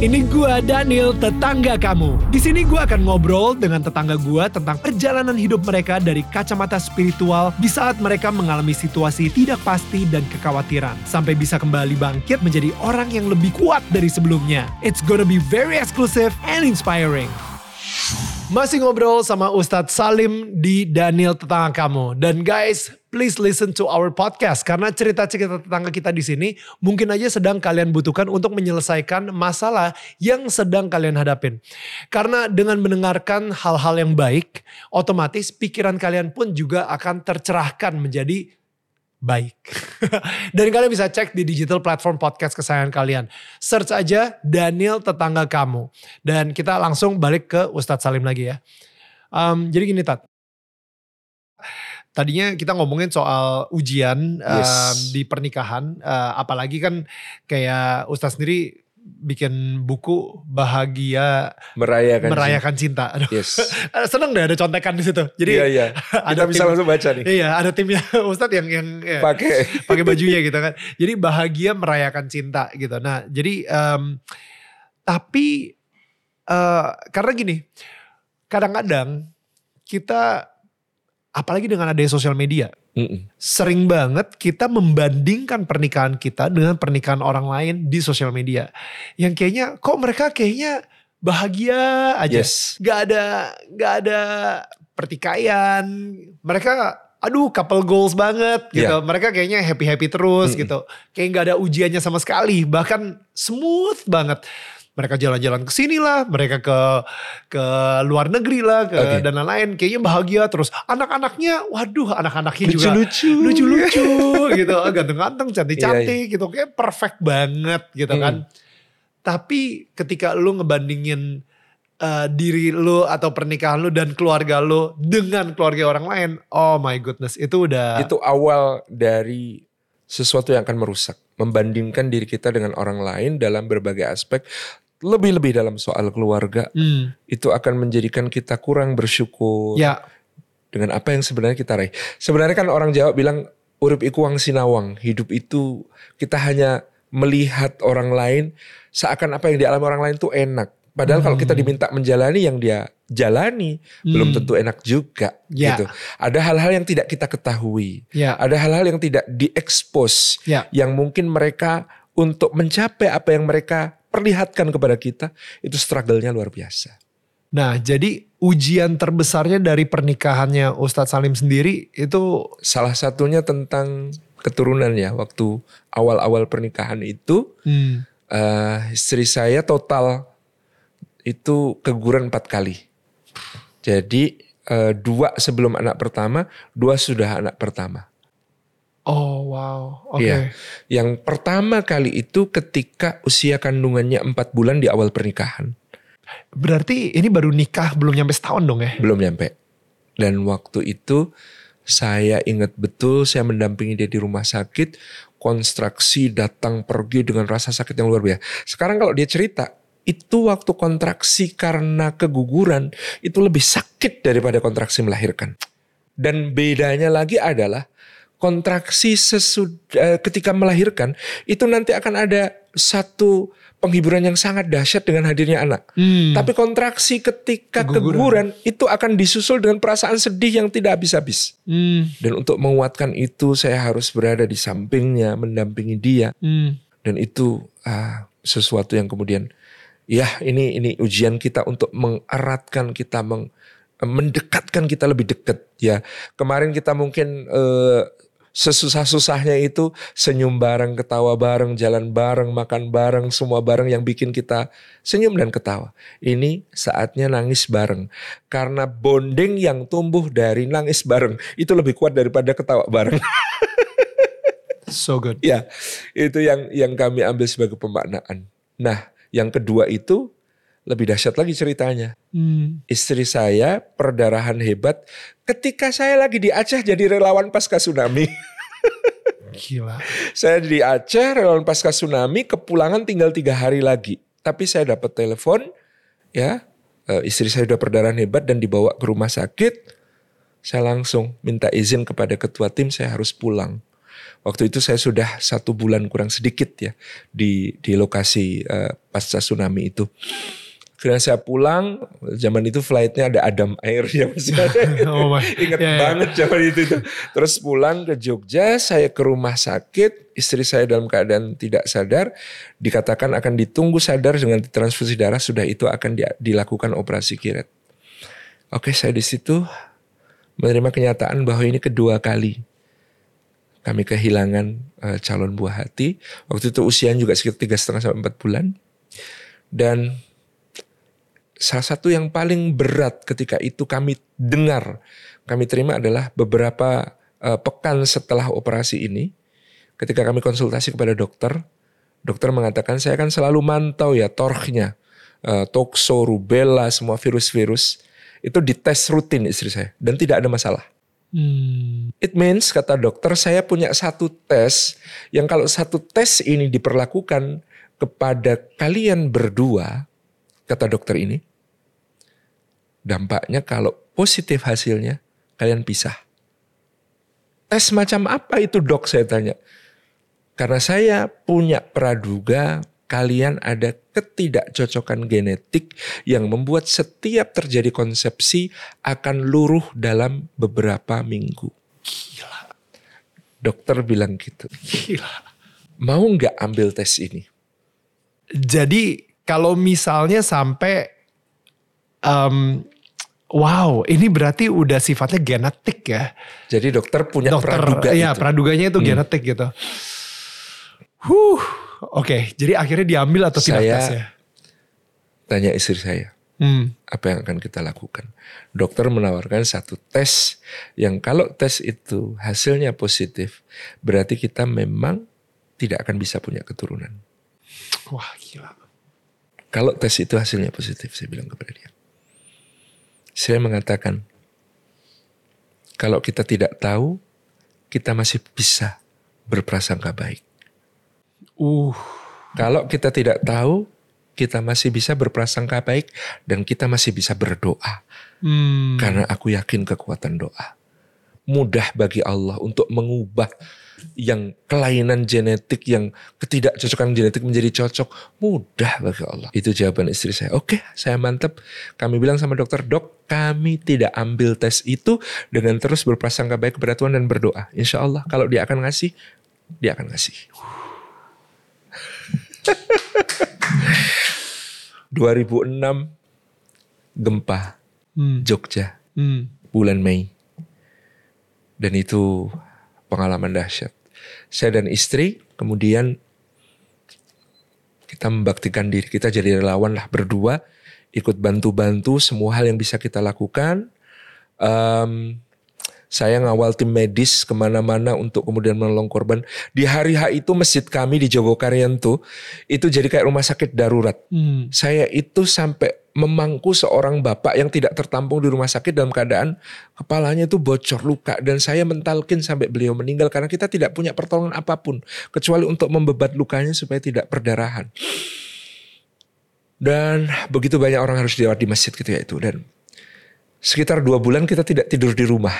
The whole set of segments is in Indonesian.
Ini gua Daniel, tetangga kamu. Di sini gua akan ngobrol dengan tetangga gua tentang perjalanan hidup mereka dari kacamata spiritual di saat mereka mengalami situasi tidak pasti dan kekhawatiran sampai bisa kembali bangkit menjadi orang yang lebih kuat dari sebelumnya. It's gonna be very exclusive and inspiring. Masih ngobrol sama Ustadz Salim di Daniel Tetangga Kamu. Dan guys, please listen to our podcast. Karena cerita-cerita tetangga kita di sini mungkin aja sedang kalian butuhkan untuk menyelesaikan masalah yang sedang kalian hadapin. Karena dengan mendengarkan hal-hal yang baik, otomatis pikiran kalian pun juga akan tercerahkan menjadi baik. Dan kalian bisa cek di digital platform podcast kesayangan kalian. Search aja Daniel Tetangga Kamu. Dan kita langsung balik ke Ustadz Salim lagi ya. Um, jadi gini Tat. Tadinya kita ngomongin soal ujian yes. um, di pernikahan. Uh, apalagi kan kayak Ustadz sendiri bikin buku bahagia merayakan merayakan cinta. cinta. Aduh. Yes. Seneng deh ada contekan di situ. Jadi iya, iya. ada bisa tim, langsung baca nih. Iya, ada timnya Ustadz yang yang ya, pakai pakai bajunya gitu kan. Jadi bahagia merayakan cinta gitu. Nah, jadi um, tapi uh, karena gini, kadang-kadang kita apalagi dengan adanya sosial media, Mm-mm. sering banget kita membandingkan pernikahan kita dengan pernikahan orang lain di sosial media. Yang kayaknya kok mereka kayaknya bahagia aja, yes. gak ada gak ada pertikaian, mereka aduh couple goals banget gitu. Yeah. Mereka kayaknya happy happy terus mm gitu, kayak gak ada ujiannya sama sekali, bahkan smooth banget mereka jalan-jalan ke sini lah, mereka ke ke luar negeri lah, ke okay. dan lain-lain. Kayaknya bahagia terus. Anak-anaknya, waduh, anak-anaknya juga lucu-lucu, lucu-lucu gitu, ganteng-ganteng, cantik-cantik yeah, yeah. gitu, kayak perfect banget gitu hmm. kan. Tapi ketika lu ngebandingin uh, diri lu atau pernikahan lu dan keluarga lu dengan keluarga orang lain, oh my goodness, itu udah itu awal dari sesuatu yang akan merusak membandingkan diri kita dengan orang lain dalam berbagai aspek lebih-lebih dalam soal keluarga hmm. itu akan menjadikan kita kurang bersyukur ya. dengan apa yang sebenarnya kita raih. Sebenarnya kan orang Jawa bilang urip iku wang sinawang, hidup itu kita hanya melihat orang lain seakan apa yang dialami orang lain itu enak. Padahal hmm. kalau kita hmm. diminta menjalani yang dia jalani hmm. belum tentu enak juga ya. gitu. Ada hal-hal yang tidak kita ketahui. Ya. Ada hal-hal yang tidak diekspos ya. yang mungkin mereka untuk mencapai apa yang mereka perlihatkan kepada kita itu struggle-nya luar biasa. Nah, jadi ujian terbesarnya dari pernikahannya Ustadz Salim sendiri itu salah satunya tentang keturunan ya. Waktu awal-awal pernikahan itu hmm. uh, istri saya total itu keguguran empat kali. Jadi uh, dua sebelum anak pertama, dua sudah anak pertama. Oh wow, oke. Okay. Ya. Yang pertama kali itu ketika usia kandungannya empat bulan di awal pernikahan. Berarti ini baru nikah belum nyampe setahun dong ya? Belum nyampe. Dan waktu itu saya ingat betul saya mendampingi dia di rumah sakit, konstruksi datang pergi dengan rasa sakit yang luar biasa. Sekarang kalau dia cerita, itu waktu kontraksi karena keguguran itu lebih sakit daripada kontraksi melahirkan. Dan bedanya lagi adalah kontraksi sesudah ketika melahirkan itu nanti akan ada satu penghiburan yang sangat dahsyat dengan hadirnya anak. Hmm. Tapi kontraksi ketika keguguran. itu akan disusul dengan perasaan sedih yang tidak habis-habis. Hmm. Dan untuk menguatkan itu saya harus berada di sampingnya, mendampingi dia. Hmm. Dan itu ah, sesuatu yang kemudian ya ini ini ujian kita untuk mengeratkan kita meng, mendekatkan kita lebih dekat ya kemarin kita mungkin uh, sesusah-susahnya itu senyum bareng, ketawa bareng, jalan bareng, makan bareng, semua bareng yang bikin kita senyum dan ketawa. Ini saatnya nangis bareng. Karena bonding yang tumbuh dari nangis bareng itu lebih kuat daripada ketawa bareng. so good. Ya, itu yang yang kami ambil sebagai pemaknaan. Nah, yang kedua itu lebih dahsyat lagi ceritanya. Hmm. Istri saya perdarahan hebat ketika saya lagi di Aceh jadi relawan pasca tsunami. Gila. saya di Aceh relawan pasca tsunami kepulangan tinggal tiga hari lagi. Tapi saya dapat telepon ya eh, istri saya sudah perdarahan hebat dan dibawa ke rumah sakit. Saya langsung minta izin kepada ketua tim saya harus pulang. Waktu itu saya sudah satu bulan kurang sedikit ya di di lokasi uh, pasca tsunami itu. Kemudian saya pulang, zaman itu flightnya ada Adam Air ya masih ada. oh Ingat yeah, ya. banget yeah. zaman itu, itu. Terus pulang ke Jogja, saya ke rumah sakit, istri saya dalam keadaan tidak sadar, dikatakan akan ditunggu sadar dengan transfusi darah, sudah itu akan di, dilakukan operasi kiret. Oke, saya di situ menerima kenyataan bahwa ini kedua kali kami kehilangan uh, calon buah hati. Waktu itu usianya juga sekitar tiga setengah sampai empat bulan. Dan salah satu yang paling berat ketika itu kami dengar, kami terima adalah beberapa uh, pekan setelah operasi ini, ketika kami konsultasi kepada dokter, dokter mengatakan saya akan selalu mantau ya torchnya, uh, tokso, rubella, semua virus-virus itu dites rutin istri saya dan tidak ada masalah. Hmm. It means kata dokter saya punya satu tes yang kalau satu tes ini diperlakukan kepada kalian berdua, kata dokter ini, Dampaknya kalau positif hasilnya, kalian pisah. Tes macam apa itu dok saya tanya. Karena saya punya praduga kalian ada ketidakcocokan genetik yang membuat setiap terjadi konsepsi akan luruh dalam beberapa minggu. Gila. Dokter bilang gitu. Gila. Mau nggak ambil tes ini? Jadi kalau misalnya sampai um, wow ini berarti udah sifatnya genetik ya. Jadi dokter punya dokter, praduga Iya praduganya itu hmm. genetik gitu. Huh, oke. Okay. Jadi akhirnya diambil atau saya tidak tes ya? Tanya istri saya, hmm. apa yang akan kita lakukan? Dokter menawarkan satu tes yang kalau tes itu hasilnya positif, berarti kita memang tidak akan bisa punya keturunan. Wah gila. Kalau tes itu hasilnya positif, saya bilang kepada dia saya mengatakan, kalau kita tidak tahu, kita masih bisa berprasangka baik. Uh. Kalau kita tidak tahu, kita masih bisa berprasangka baik dan kita masih bisa berdoa. Hmm. Karena aku yakin kekuatan doa. Mudah bagi Allah untuk mengubah yang kelainan genetik, yang ketidakcocokan genetik menjadi cocok, mudah bagi Allah. Itu jawaban istri saya. Oke, saya mantep. Kami bilang sama dokter, dok, kami tidak ambil tes itu dengan terus berprasangka baik kepada Tuhan dan berdoa. Insya Allah kalau dia akan ngasih, dia akan ngasih. 2006 gempa hmm. Jogja hmm. bulan Mei dan itu pengalaman dahsyat. Saya dan istri kemudian kita membaktikan diri kita jadi relawan lah berdua ikut bantu-bantu semua hal yang bisa kita lakukan. Um, saya ngawal tim medis ke mana-mana untuk kemudian menolong korban. Di hari H itu masjid kami di Jogokaryan tuh itu jadi kayak rumah sakit darurat. Hmm. Saya itu sampai memangku seorang bapak yang tidak tertampung di rumah sakit dalam keadaan kepalanya itu bocor luka dan saya mentalkin sampai beliau meninggal karena kita tidak punya pertolongan apa pun kecuali untuk membebat lukanya supaya tidak perdarahan. Dan begitu banyak orang harus dirawat di masjid gitu ya itu dan sekitar dua bulan kita tidak tidur di rumah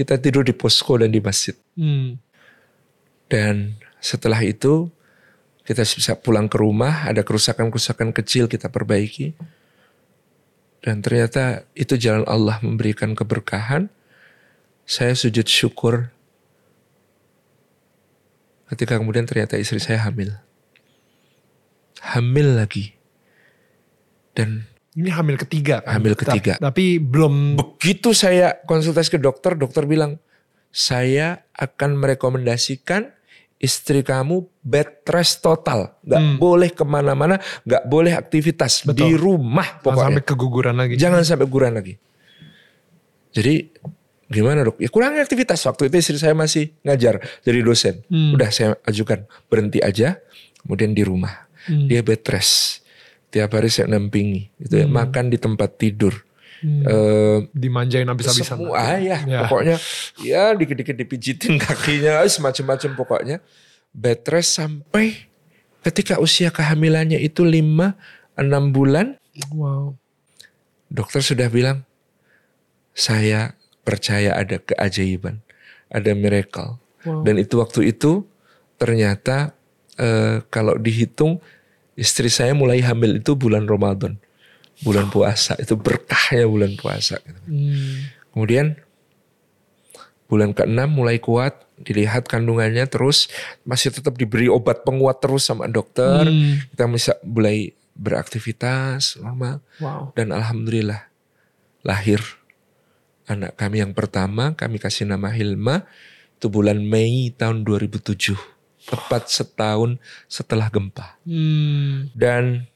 kita tidur di posko dan di masjid. Hmm. Dan setelah itu kita bisa pulang ke rumah, ada kerusakan-kerusakan kecil kita perbaiki. Dan ternyata itu jalan Allah memberikan keberkahan. Saya sujud syukur ketika kemudian ternyata istri saya hamil. Hamil lagi. Dan ini hamil ketiga kan? Hamil ketiga. Tapi belum... Begitu saya konsultasi ke dokter, dokter bilang, saya akan merekomendasikan istri kamu bed rest total. Gak hmm. boleh ke mana-mana, gak boleh aktivitas. Betul. Di rumah pokoknya. Jangan sampai keguguran lagi. Jangan sampai keguguran lagi. Jadi gimana dok? Ya kurangi aktivitas. Waktu itu istri saya masih ngajar jadi dosen. Hmm. Udah saya ajukan berhenti aja. Kemudian di rumah. Hmm. Dia bed rest tiap hari saya nampingi. Itu ya, hmm. makan di tempat tidur. Hmm. uh, dimanjain habis-habisan. semua ya, ya. Pokoknya ya dikit-dikit dipijitin kakinya semacam-macam pokoknya. Bed rest sampai ketika usia kehamilannya itu 5 6 bulan wow. dokter sudah bilang saya percaya ada keajaiban ada miracle. Wow. Dan itu waktu itu ternyata eh, kalau dihitung istri saya mulai hamil itu bulan Ramadan. Bulan puasa. Itu berkahnya bulan puasa. gitu. Hmm. Kemudian bulan ke-6 mulai kuat, dilihat kandungannya terus masih tetap diberi obat penguat terus sama dokter. Hmm. Kita bisa mulai beraktivitas normal Wow. dan alhamdulillah lahir anak kami yang pertama, kami kasih nama Hilma itu bulan Mei tahun 2007. Tepat setahun setelah gempa. Hmm. Dan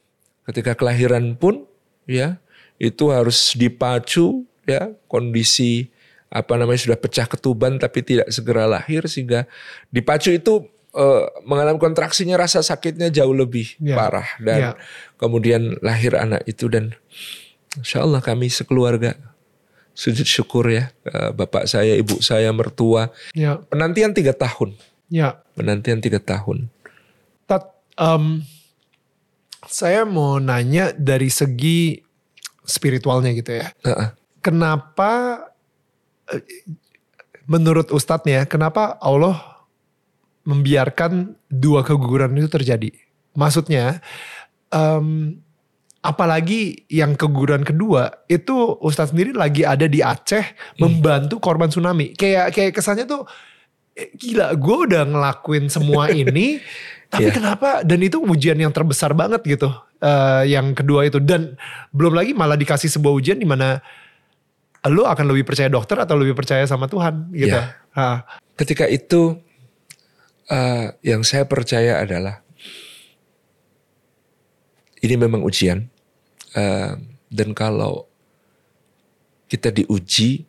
ketika kelahiran pun ya itu harus dipacu ya kondisi apa namanya sudah pecah ketuban tapi tidak segera lahir sehingga dipacu itu eh, mengalami kontraksinya rasa sakitnya jauh lebih Ya. parah dan Ya. kemudian lahir anak itu dan insya Allah kami sekeluarga sujud syukur ya eh, bapak saya ibu saya mertua Ya. penantian tiga tahun Ya. penantian tiga tahun Tat, em, saya mau nanya dari segi spiritualnya gitu ya. Heeh. Kenapa eh, menurut Ustadz ya, kenapa Allah membiarkan dua keguguran itu terjadi? Maksudnya, em, apalagi yang keguguran kedua itu Ustadz sendiri lagi ada di Aceh membantu korban tsunami. Kayak kayak kesannya tuh gila, gue udah ngelakuin semua ini, tapi Iya. kenapa? Dan itu ujian yang terbesar banget gitu. eh, yang kedua itu dan belum lagi malah dikasih sebuah ujian di mana lo akan lebih percaya dokter atau lebih percaya sama Tuhan gitu. Iya. Ah, ketika itu eh, yang saya percaya adalah ini memang ujian Eh, dan kalau kita diuji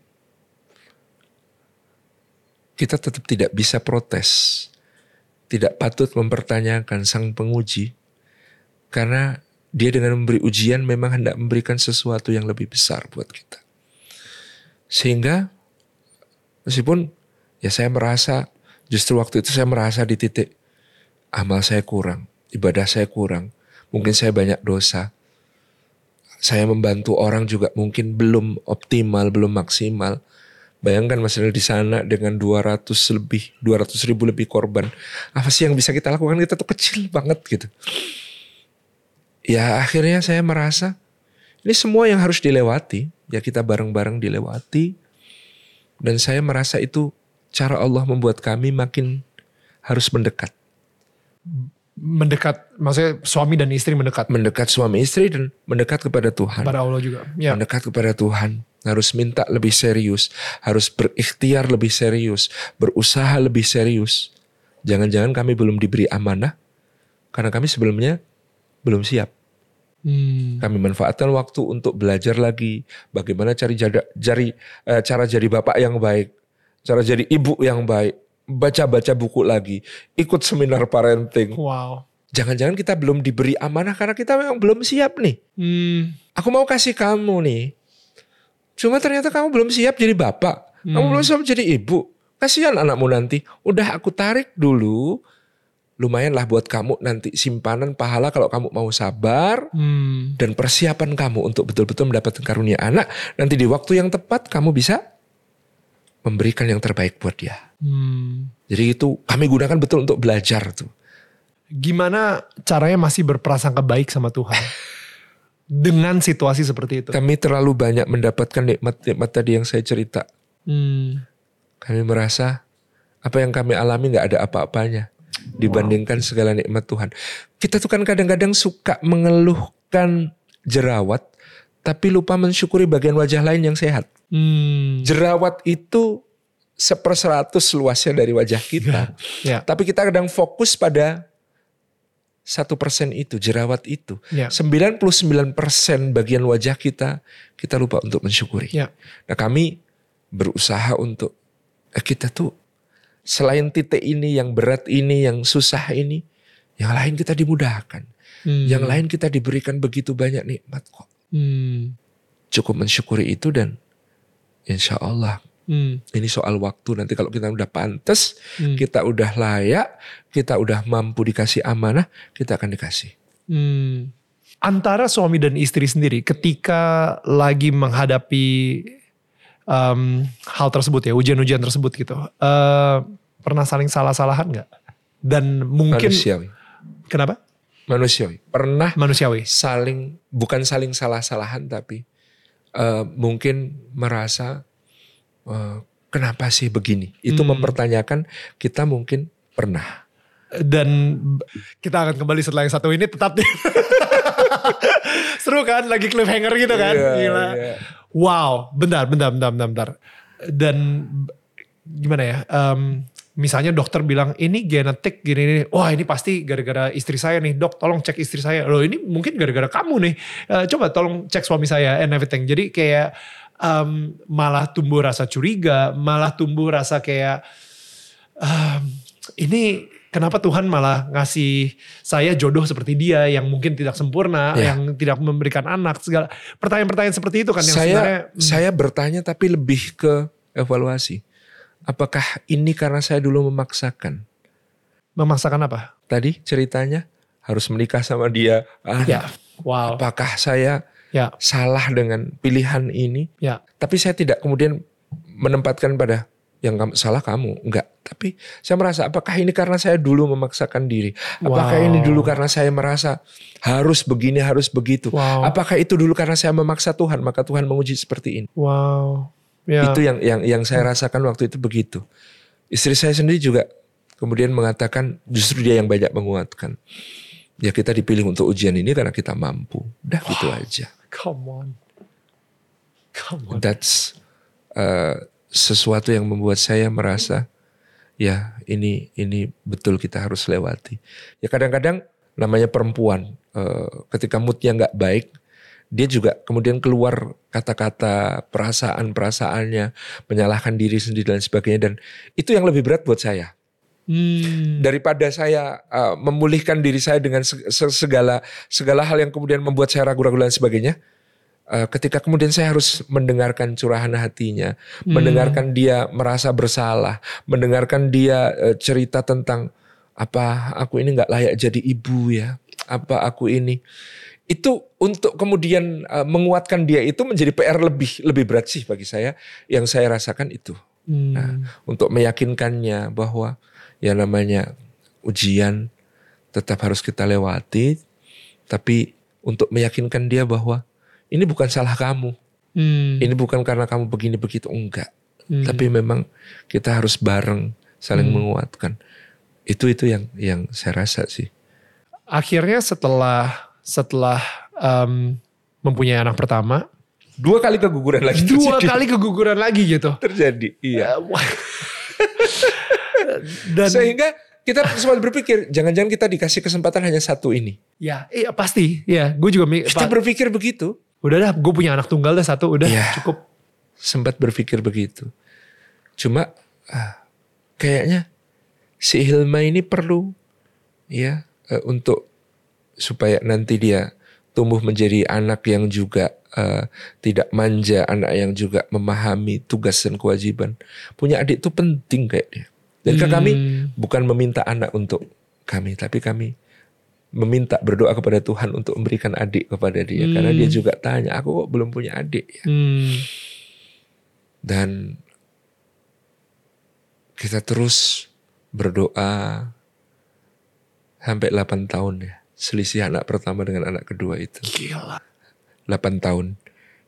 kita tetap tidak bisa protes tidak patut mempertanyakan sang penguji karena dia dengan memberi ujian memang hendak memberikan sesuatu yang lebih besar buat kita sehingga meskipun ya saya merasa justru waktu itu saya merasa di titik amal saya kurang, ibadah saya kurang, mungkin saya banyak dosa. Saya membantu orang juga mungkin belum optimal, belum maksimal. Bayangkan Mas Daniel di sana dengan 200 lebih, 200 ribu lebih korban. Apa sih yang bisa kita lakukan? Kita tuh kecil banget gitu. Ya akhirnya saya merasa ini semua yang harus dilewati. Ya kita bareng-bareng dilewati. Dan saya merasa itu cara Allah membuat kami makin harus mendekat. Mendekat, maksudnya suami dan istri mendekat Mendekat suami istri dan mendekat kepada Tuhan. pada Allah juga. Ya. Mendekat kepada Tuhan. Harus minta lebih serius. Harus berikhtiar lebih serius. Berusaha lebih serius. Jangan-jangan kami belum diberi amanah. Karena kami sebelumnya belum siap. Hmm. Kami manfaatkan waktu untuk belajar lagi. Bagaimana cari jada, jari, eh, cara jadi bapak yang baik. Cara jadi ibu yang baik. Baca-baca buku lagi. Ikut seminar parenting. Wow. Jangan-jangan kita belum diberi amanah karena kita memang belum siap nih. Hmm. Aku mau kasih kamu nih. Cuma ternyata kamu belum siap jadi bapak. Kamu Hmm. belum siap jadi ibu. Kasihan anakmu nanti. Udah aku tarik dulu. Lumayan lah buat kamu nanti simpanan pahala kalau kamu mau sabar. Hmm. Dan persiapan kamu untuk betul-betul mendapatkan karunia anak. Nanti di waktu yang tepat kamu bisa memberikan yang terbaik buat dia. Hmm. Jadi itu kami gunakan betul untuk belajar tuh. Gimana caranya masih berprasangka baik sama Tuhan dengan situasi seperti itu? Kami terlalu banyak mendapatkan nikmat-nikmat tadi yang saya cerita. Hmm. Kami merasa apa yang kami alami nggak ada apa-apanya dibandingkan segala nikmat Tuhan. Kita tuh kan kadang-kadang suka mengeluhkan jerawat, tapi lupa mensyukuri bagian wajah lain yang sehat. Hmm. Jerawat itu seperseratus luasnya dari wajah kita, Ya. tapi kita kadang fokus pada satu persen itu jerawat itu. Ya. 99% bagian wajah kita kita lupa untuk mensyukuri. Ya. Nah kami berusaha untuk eh, kita tuh selain titik ini yang berat ini yang susah ini, yang lain kita dimudahkan, Hmm. yang lain kita diberikan begitu banyak nikmat kok. Hmm. Cukup mensyukuri itu dan insya Allah Hmm. ini soal waktu nanti kalau kita udah pantas, Hmm. kita udah layak, kita udah mampu dikasih amanah, kita akan dikasih. Hmm. Antara suami dan istri sendiri ketika lagi menghadapi um, hal tersebut ya, ujian-ujian tersebut gitu. eh, pernah saling salah-salahan nggak? Dan mungkin Manusiawi. kenapa? Manusiawi. Pernah Manusiawi. saling bukan saling salah-salahan tapi eh, mungkin merasa eh, kenapa sih begini itu Hmm. mempertanyakan kita mungkin pernah Dan kita akan kembali setelah yang satu ini tetap di Seru kan lagi cliffhanger gitu kan. Iya, Gila. iya. Wow, bentar, bentar, bentar, bentar, bentar. Dan gimana ya? em, misalnya dokter bilang ini genetik gini nih. Wah ini pasti gara-gara istri saya nih. Dok, tolong cek istri saya. Loh ini mungkin gara-gara kamu nih. Eh, coba tolong cek suami saya and everything. Jadi kayak em, malah tumbuh rasa curiga, malah tumbuh rasa kayak em, ini kenapa Tuhan malah ngasih saya jodoh seperti dia yang mungkin tidak sempurna, Ya. yang tidak memberikan anak segala pertanyaan-pertanyaan seperti itu kan yang saya sebenarnya hmm, saya bertanya tapi lebih ke evaluasi apakah ini karena saya dulu memaksakan? Memaksakan apa? tadi ceritanya harus menikah sama dia. Ah, Ya, wow, apakah saya ya, salah dengan pilihan ini? Ya, tapi saya tidak kemudian menempatkan pada yang kamu salah kamu. Enggak. Tapi saya merasa apakah ini karena saya dulu memaksakan diri? Apakah Wow. ini dulu karena saya merasa harus begini harus begitu? Wow, apakah itu dulu karena saya memaksa Tuhan maka Tuhan menguji seperti ini? Wow, ya, itu yang yang yang saya rasakan waktu itu begitu. Istri saya sendiri juga kemudian mengatakan justru dia yang banyak menguatkan. Ya kita dipilih untuk ujian ini karena kita mampu. Udah gitu aja. come on, come on, that's uh, sesuatu yang membuat saya merasa ya ini ini betul kita harus lewati. Ya kadang-kadang namanya perempuan uh, ketika moodnya nggak baik dia juga kemudian keluar kata-kata perasaan-perasaannya menyalahkan diri sendiri dan sebagainya dan itu yang lebih berat buat saya Hmm, daripada saya uh, memulihkan diri saya dengan se- se- segala segala hal yang kemudian membuat saya ragu-ragu dan sebagainya. Uh, ketika kemudian saya harus mendengarkan curahan hatinya, Hmm. mendengarkan dia merasa bersalah, mendengarkan dia uh, cerita tentang apa aku ini nggak layak jadi ibu ya, apa aku ini itu untuk kemudian uh, menguatkan dia itu menjadi PR lebih lebih berat sih bagi saya yang saya rasakan itu hmm, Nah, untuk meyakinkannya bahwa ya namanya ujian tetap harus kita lewati, tapi untuk meyakinkan dia bahwa ini bukan salah kamu, hmm, ini bukan karena kamu begini begitu enggak, hmm. tapi memang kita harus bareng saling Hmm. menguatkan. Itu itu yang yang saya rasa sih. akhirnya setelah setelah em, mempunyai anak pertama, Dua kali keguguran lagi dua terjadi. kali keguguran lagi gitu. terjadi. Iya. Eh. Dan Sehingga kita sempat berpikir jangan-jangan kita dikasih kesempatan hanya satu ini. ya, iya pasti, ya, gue juga Kita berpikir begitu. udah dah, gue punya anak tunggal dah satu, udah Iya. cukup. sempat berpikir begitu. Cuma ah, kayaknya si Hilma ini perlu ya eh, untuk supaya nanti dia tumbuh menjadi anak yang juga eh, tidak manja, anak yang juga memahami tugas dan kewajiban. Punya adik itu penting kayak dia. Jadi kan kami Hmm, bukan meminta anak untuk kami, tapi kami meminta berdoa kepada Tuhan untuk memberikan adik kepada dia karena dia Hmm. juga tanya, aku kok belum punya adik ya. hmm, dan kita terus berdoa sampai 8 tahun ya selisih anak pertama dengan anak kedua itu. Gila. 8 tahun.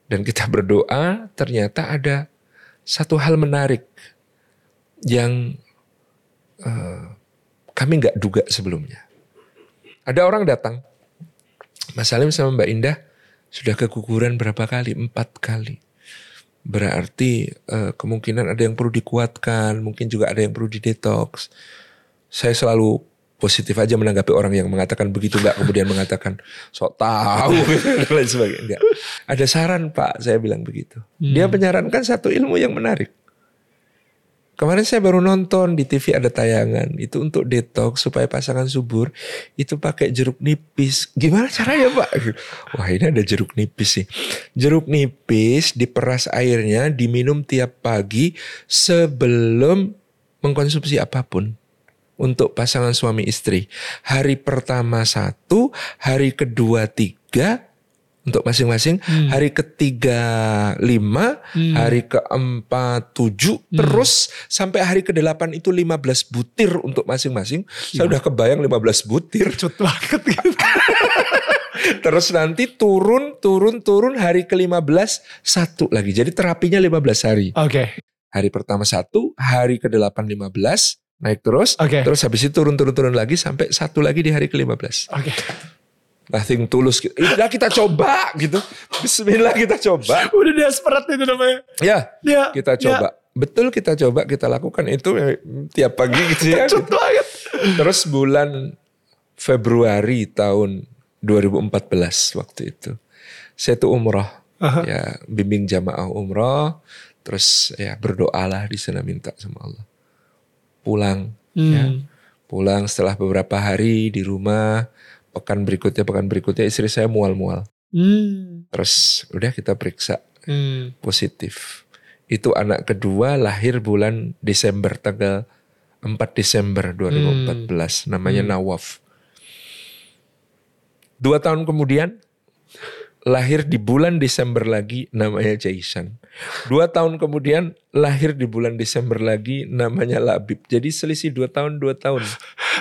Dan kita berdoa ternyata ada satu hal menarik yang eh, kami nggak duga sebelumnya. Ada orang datang. Mas Salim sama Mbak Indah sudah keguguran berapa kali? Empat kali. Berarti eh, kemungkinan ada yang perlu dikuatkan, mungkin juga ada yang perlu didetox. Saya selalu positif aja menanggapi orang yang mengatakan begitu nggak kemudian mengatakan sok tahu dan lain sebagainya. Nggak. Ada saran Pak, saya bilang begitu. Dia menyarankan satu ilmu yang menarik. Kemarin saya baru nonton di TV ada tayangan itu untuk detox supaya pasangan subur itu pakai jeruk nipis. Gimana caranya Pak? Wah ini ada jeruk nipis sih. Jeruk nipis diperas airnya diminum tiap pagi sebelum mengkonsumsi apa pun untuk pasangan suami istri. Hari pertama satu, hari kedua tiga, untuk masing-masing. Hmm. Hari ketiga lima, Hmm. hari keempat tujuh, terus sampai hari ke delapan itu 15 butir untuk masing-masing. Saya Iya. udah kebayang 15 butir. Cut banget gitu. Terus nanti turun, turun, turun hari ke-15 satu lagi. Jadi terapinya 15 hari. Oke. Hari pertama satu, hari ke-8 15, naik terus. Oke. Terus habis itu turun, turun, turun lagi sampai satu lagi di hari ke-15. Oke. Nothing tulus. Udah kita coba gitu. Bismillah kita coba. Udah desperate itu namanya. Ya, Ya. kita coba. Betul kita coba, kita lakukan itu eh, tiap pagi gitu ya. Cut banget. Terus bulan Februari tahun 2014 waktu itu. Saya tuh umroh. Aha. Ya, bimbing jamaah umroh. Terus ya berdoalah di sana minta sama Allah. Pulang. Ya. Hmm. Pulang setelah beberapa hari di rumah. Pekan berikutnya, pekan berikutnya istri saya mual-mual. Hmm. Terus udah kita periksa Hmm. positif. Itu anak kedua lahir bulan Desember tanggal 4 Desember 2014 namanya Hmm. Nawaf. Dua tahun kemudian lahir di bulan Desember lagi namanya Jaisan. Dua tahun kemudian lahir di bulan Desember lagi namanya Labib. Jadi selisih dua tahun dua tahun.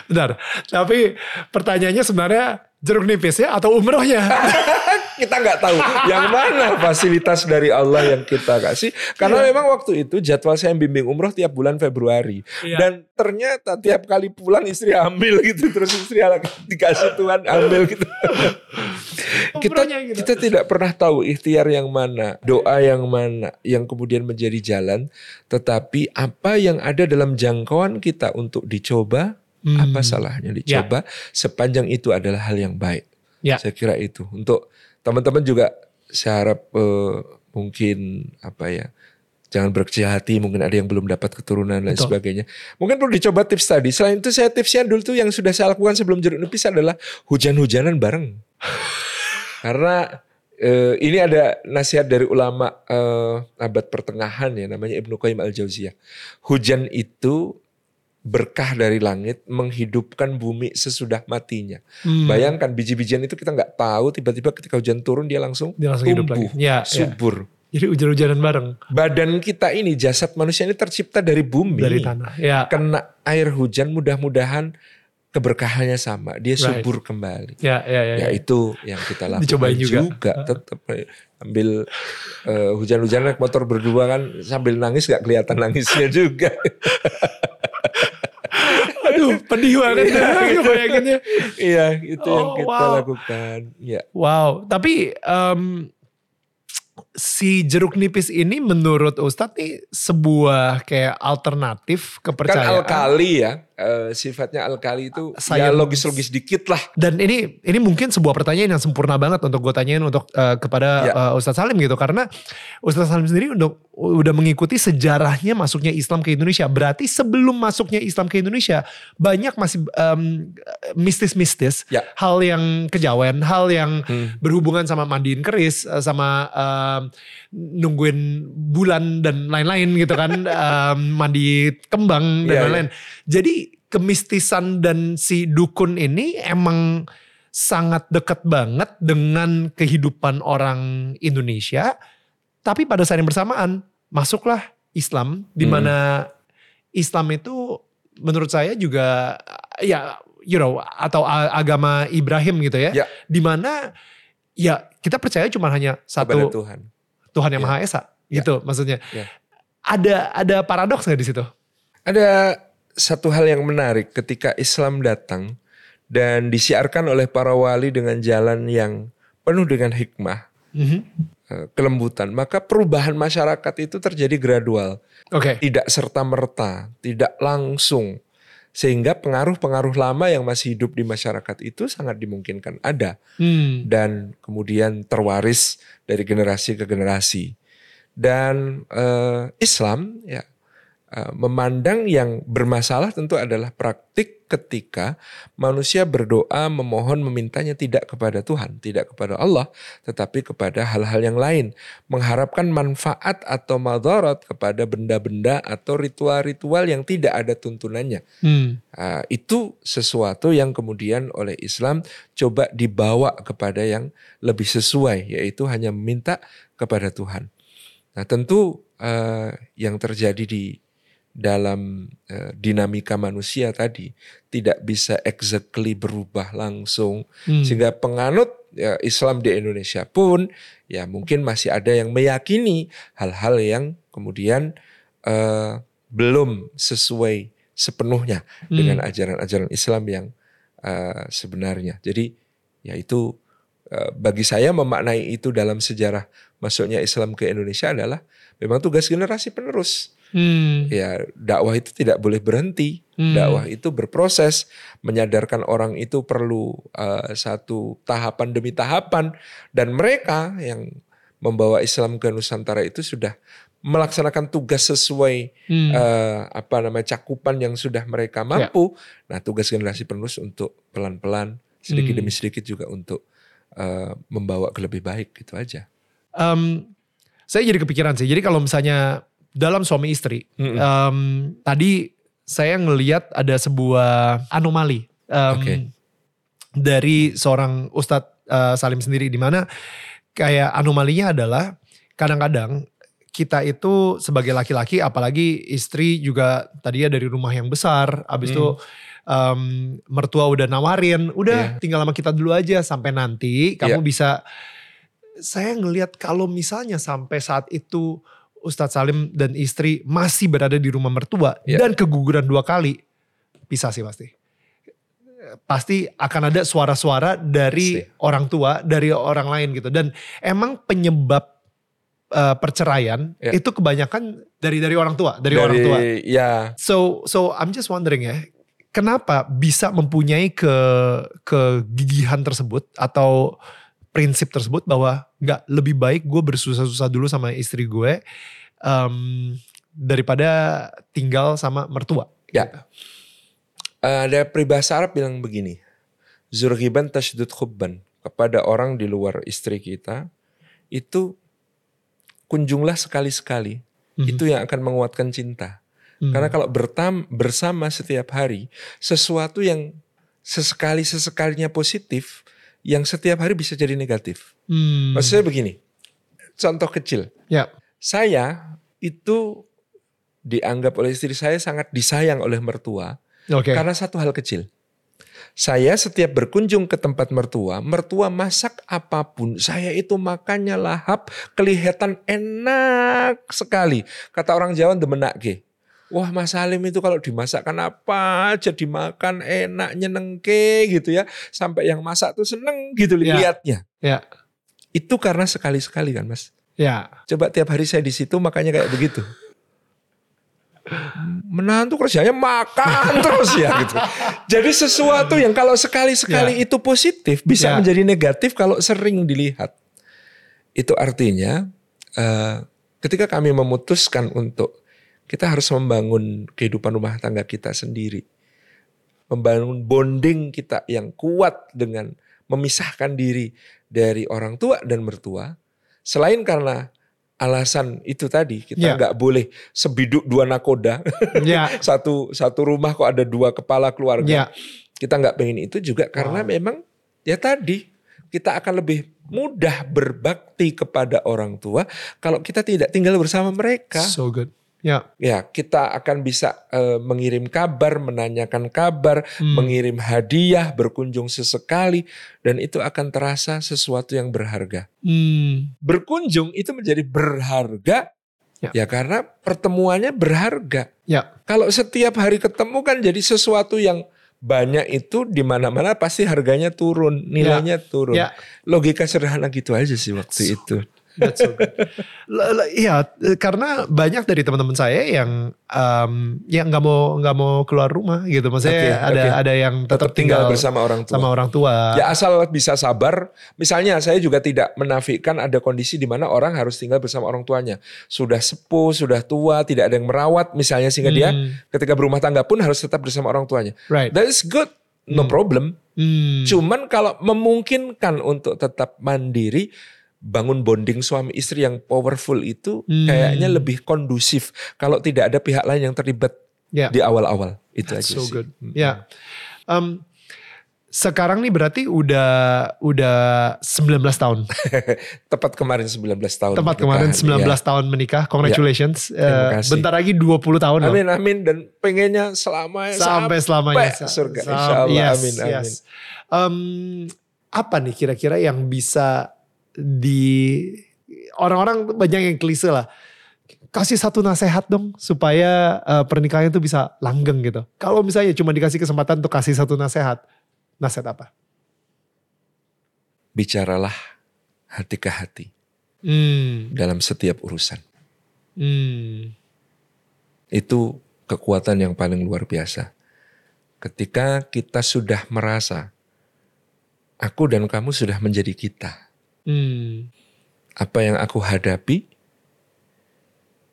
Bentar. Tapi pertanyaannya sebenarnya jeruk nipis ya atau umrohnya? kita nggak tahu yang mana fasilitas dari Allah yang kita kasih karena Iya. memang waktu itu jadwal saya bimbing umroh tiap bulan Februari Iya. dan ternyata tiap kali pulang istri hamil gitu terus istri dikasih Tuhan hamil gitu kita gitu. kita tidak pernah tahu ikhtiar yang mana doa yang mana yang kemudian menjadi jalan tetapi apa yang ada dalam jangkauan kita untuk dicoba Hmm. apa salahnya dicoba sepanjang itu adalah hal yang baik Ya. saya kira itu untuk teman-teman juga saya harap eh, mungkin apa ya jangan berkecil hati mungkin ada yang belum dapat keturunan dan Betul. sebagainya mungkin perlu dicoba tips tadi selain itu saya tipsnya dulu tuh yang sudah saya lakukan sebelum jeruk nipis adalah hujan-hujanan bareng karena eh, ini ada nasihat dari ulama eh, abad pertengahan ya namanya Ibnu Qayyim al Jauziyah hujan itu berkah dari langit menghidupkan bumi sesudah matinya Hmm. Bayangkan biji-bijian itu kita nggak tahu tiba-tiba ketika hujan turun dia langsung, Dia langsung hidup tumbuh, lagi. Ya, ya. Jadi hujan-hujanan bareng Badan kita ini jasad manusia ini tercipta dari bumi. dari tanah. Ya. Kena air hujan mudah-mudahan keberkahannya sama, dia Right. subur kembali. Ya, ya, ya. Ya itu yang kita lakukan Dicobain juga. tetap eh, ambil eh, hujan-hujan naik motor berdua kan sambil nangis nggak kelihatan nangisnya juga. Aduh, pedih banget ya, gitu. bayanginnya. Iya, itu yang Oh, kita wow. lakukan. Ya. Wow, tapi em, si jeruk nipis ini menurut Ustadz nih sebuah kayak alternatif Kan kepercayaan. alkali ya, eh, sifatnya alkali itu ya Science. logis-logis dikit lah. Dan ini ini mungkin sebuah pertanyaan yang sempurna banget untuk gue tanyain untuk eh, kepada Ya. eh, Ustadz Salim gitu karena Ustadz Salim sendiri untuk udah mengikuti sejarahnya masuknya Islam ke Indonesia. Berarti sebelum masuknya Islam ke Indonesia banyak masih em, mistis-mistis, Ya. hal yang kejawen, hal yang Hmm. berhubungan sama mandiin keris, eh, sama em, nungguin bulan dan lain-lain gitu kan, em, mandi kembang dan lain-lain. Jadi kemistisan dan si dukun ini emang sangat dekat banget dengan kehidupan orang Indonesia. Tapi pada saat yang bersamaan masuklah Islam di Hmm. mana Islam itu menurut saya juga ya you know atau agama Ibrahim gitu ya. Ya. Di mana ya kita percaya cuma hanya kepada satu Tuhan. Tuhan yang Ya. Maha Esa Ya. gitu maksudnya. Ya. Ada ada paradoks nggak di situ? Ada satu hal yang menarik ketika Islam datang dan disiarkan oleh para wali dengan jalan yang penuh dengan hikmah, Mhm. eh, kelembutan, maka perubahan masyarakat itu terjadi gradual, Oke. tidak serta merta, tidak langsung. Sehingga pengaruh-pengaruh lama yang masih hidup di masyarakat itu sangat dimungkinkan ada. Hmm. dan kemudian terwaris dari generasi ke generasi. Dan eh, Islam ya Uh, memandang yang bermasalah tentu adalah praktik ketika manusia berdoa memohon memintanya tidak kepada Tuhan, tidak kepada Allah, tetapi kepada hal-hal yang lain, mengharapkan manfaat atau madarat kepada benda-benda atau ritual-ritual yang tidak ada tuntunannya. Hmm. Uh, itu sesuatu yang kemudian oleh Islam coba dibawa kepada yang lebih sesuai, yaitu hanya meminta kepada Tuhan. Nah, tentu uh, yang terjadi di dalam uh, dinamika manusia tadi tidak bisa exactly berubah langsung hmm. sehingga penganut ya, Islam di Indonesia pun ya mungkin masih ada yang meyakini hal-hal yang kemudian uh, belum sesuai sepenuhnya hmm. dengan ajaran-ajaran Islam yang uh, sebenarnya. Jadi ya itu uh, bagi saya memaknai itu dalam sejarah masuknya Islam ke Indonesia adalah memang tugas generasi penerus Hmm. Ya, dakwah itu tidak boleh berhenti. Hmm. Dakwah itu berproses, menyadarkan orang itu perlu uh, satu tahapan demi tahapan dan mereka yang membawa Islam ke Nusantara itu sudah melaksanakan tugas sesuai hmm. uh, apa namanya cakupan yang sudah mereka mampu. Ya. Nah, tugas generasi penerus untuk pelan-pelan sedikit hmm. demi sedikit juga untuk uh, membawa ke lebih baik gitu aja. Um, saya jadi kepikiran sih. Jadi kalau misalnya dalam suami istri. Mm -hmm. um, tadi saya ngeliat ada sebuah anomali um, okay. dari seorang Ustadz uh, Salim sendiri di mana kayak anomalinya adalah kadang-kadang kita itu sebagai laki-laki apalagi istri juga tadinya dari rumah yang besar abis itu mm. um, mertua udah nawarin udah yeah. tinggal sama kita dulu aja sampai nanti kamu yeah. bisa saya ngelihat kalau misalnya sampai saat itu Ustadz Salim dan istri masih berada di rumah mertua yeah. dan keguguran dua kali, pisah sih pasti. Pasti akan ada suara-suara dari pasti. orang tua, dari orang lain gitu. Dan emang penyebab uh, perceraian yeah. itu kebanyakan dari dari orang tua, dari, dari orang tua. Ya. Yeah. So so I'm just wondering ya, kenapa bisa mempunyai ke kegigihan tersebut atau prinsip tersebut bahwa nggak lebih baik gue bersusah-susah dulu sama istri gue um, daripada tinggal sama mertua. Ya. Gitu. Uh, ada peribahasa Arab bilang begini. Zurgiban tashdud khubban. Kepada orang di luar istri kita. Itu kunjunglah sekali-sekali. Mm-hmm. Itu yang akan menguatkan cinta. Mm-hmm. Karena kalau bertam, bersama setiap hari. Sesuatu yang sesekali-sesekalinya positif yang setiap hari bisa jadi negatif. Hmm. Maksudnya begini, contoh kecil. Ya. Saya itu dianggap oleh istri saya sangat disayang oleh mertua okay. karena satu hal kecil. Saya setiap berkunjung ke tempat mertua, mertua masak apa pun, saya itu makannya lahap, kelihatan enak sekali. Kata orang Jawa demenak ke. Wah Mas Salim itu kalau dimasakkan apa aja dimakan enak nyenengke gitu ya. Sampai yang masak tuh seneng gitu ya. lihatnya. Ya. Itu karena sekali-sekali kan Mas. Ya. Coba tiap hari saya di situ makanya kayak begitu. Menantu kerjanya makan terus ya gitu. Jadi sesuatu yang kalau sekali-sekali ya. itu positif bisa ya. menjadi negatif kalau sering dilihat. Itu artinya uh, ketika kami memutuskan untuk kita harus membangun kehidupan rumah tangga kita sendiri. Membangun bonding kita yang kuat dengan memisahkan diri dari orang tua dan mertua. Selain karena alasan itu tadi kita ya. nggak yeah. boleh sebiduk dua nakoda yeah. satu satu rumah kok ada dua kepala keluarga yeah. kita nggak pengen itu juga karena wow. memang ya tadi kita akan lebih mudah berbakti kepada orang tua kalau kita tidak tinggal bersama mereka so good Ya. Ya, kita akan bisa uh, mengirim kabar, menanyakan kabar, hmm. mengirim hadiah, berkunjung sesekali dan itu akan terasa sesuatu yang berharga. Hmm. Berkunjung itu menjadi berharga ya. ya karena pertemuannya berharga. Ya. Kalau setiap hari ketemu kan jadi sesuatu yang banyak itu di mana-mana pasti harganya turun, nilainya ya. turun. Ya. Logika sederhana gitu aja sih waktu so, itu. That's so good. Iya, karena banyak dari teman-teman saya yang um, yang nggak mau nggak mau keluar rumah gitu. Maksudnya okay, ada okay. ada yang tetap, tinggal, tinggal bersama orang tua. Sama orang tua. Ya asal bisa sabar. Misalnya saya juga tidak menafikan ada kondisi di mana orang harus tinggal bersama orang tuanya. Sudah sepuh, sudah tua, tidak ada yang merawat misalnya sehingga hmm. dia ketika berumah tangga pun harus tetap bersama orang tuanya. Right. That is good. No hmm. problem. Hmm. Cuman kalau memungkinkan untuk tetap mandiri, bangun bonding suami istri yang powerful itu hmm. kayaknya lebih kondusif kalau tidak ada pihak lain yang terlibat yeah. di awal-awal itu That's aja so sih. good. Ya. Yeah. Um, sekarang nih berarti udah udah 19 tahun. Tepat kemarin 19 tahun. Tepat kemarin 19 ya. tahun menikah. Congratulations. Ya. Uh, bentar lagi 20 tahun Amin loh. amin dan pengennya selama sampai selamanya surga Sam, insyaallah. Yes, amin amin. Yes. Um, apa nih kira-kira yang bisa di orang-orang banyak yang klise lah kasih satu nasehat dong supaya uh, pernikahan itu bisa langgeng gitu. Kalau misalnya cuma dikasih kesempatan untuk kasih satu nasehat, nasehat apa? Bicaralah hati ke hati hmm. dalam setiap urusan. Hmm. Itu kekuatan yang paling luar biasa. Ketika kita sudah merasa aku dan kamu sudah menjadi kita Hmm. Apa yang aku hadapi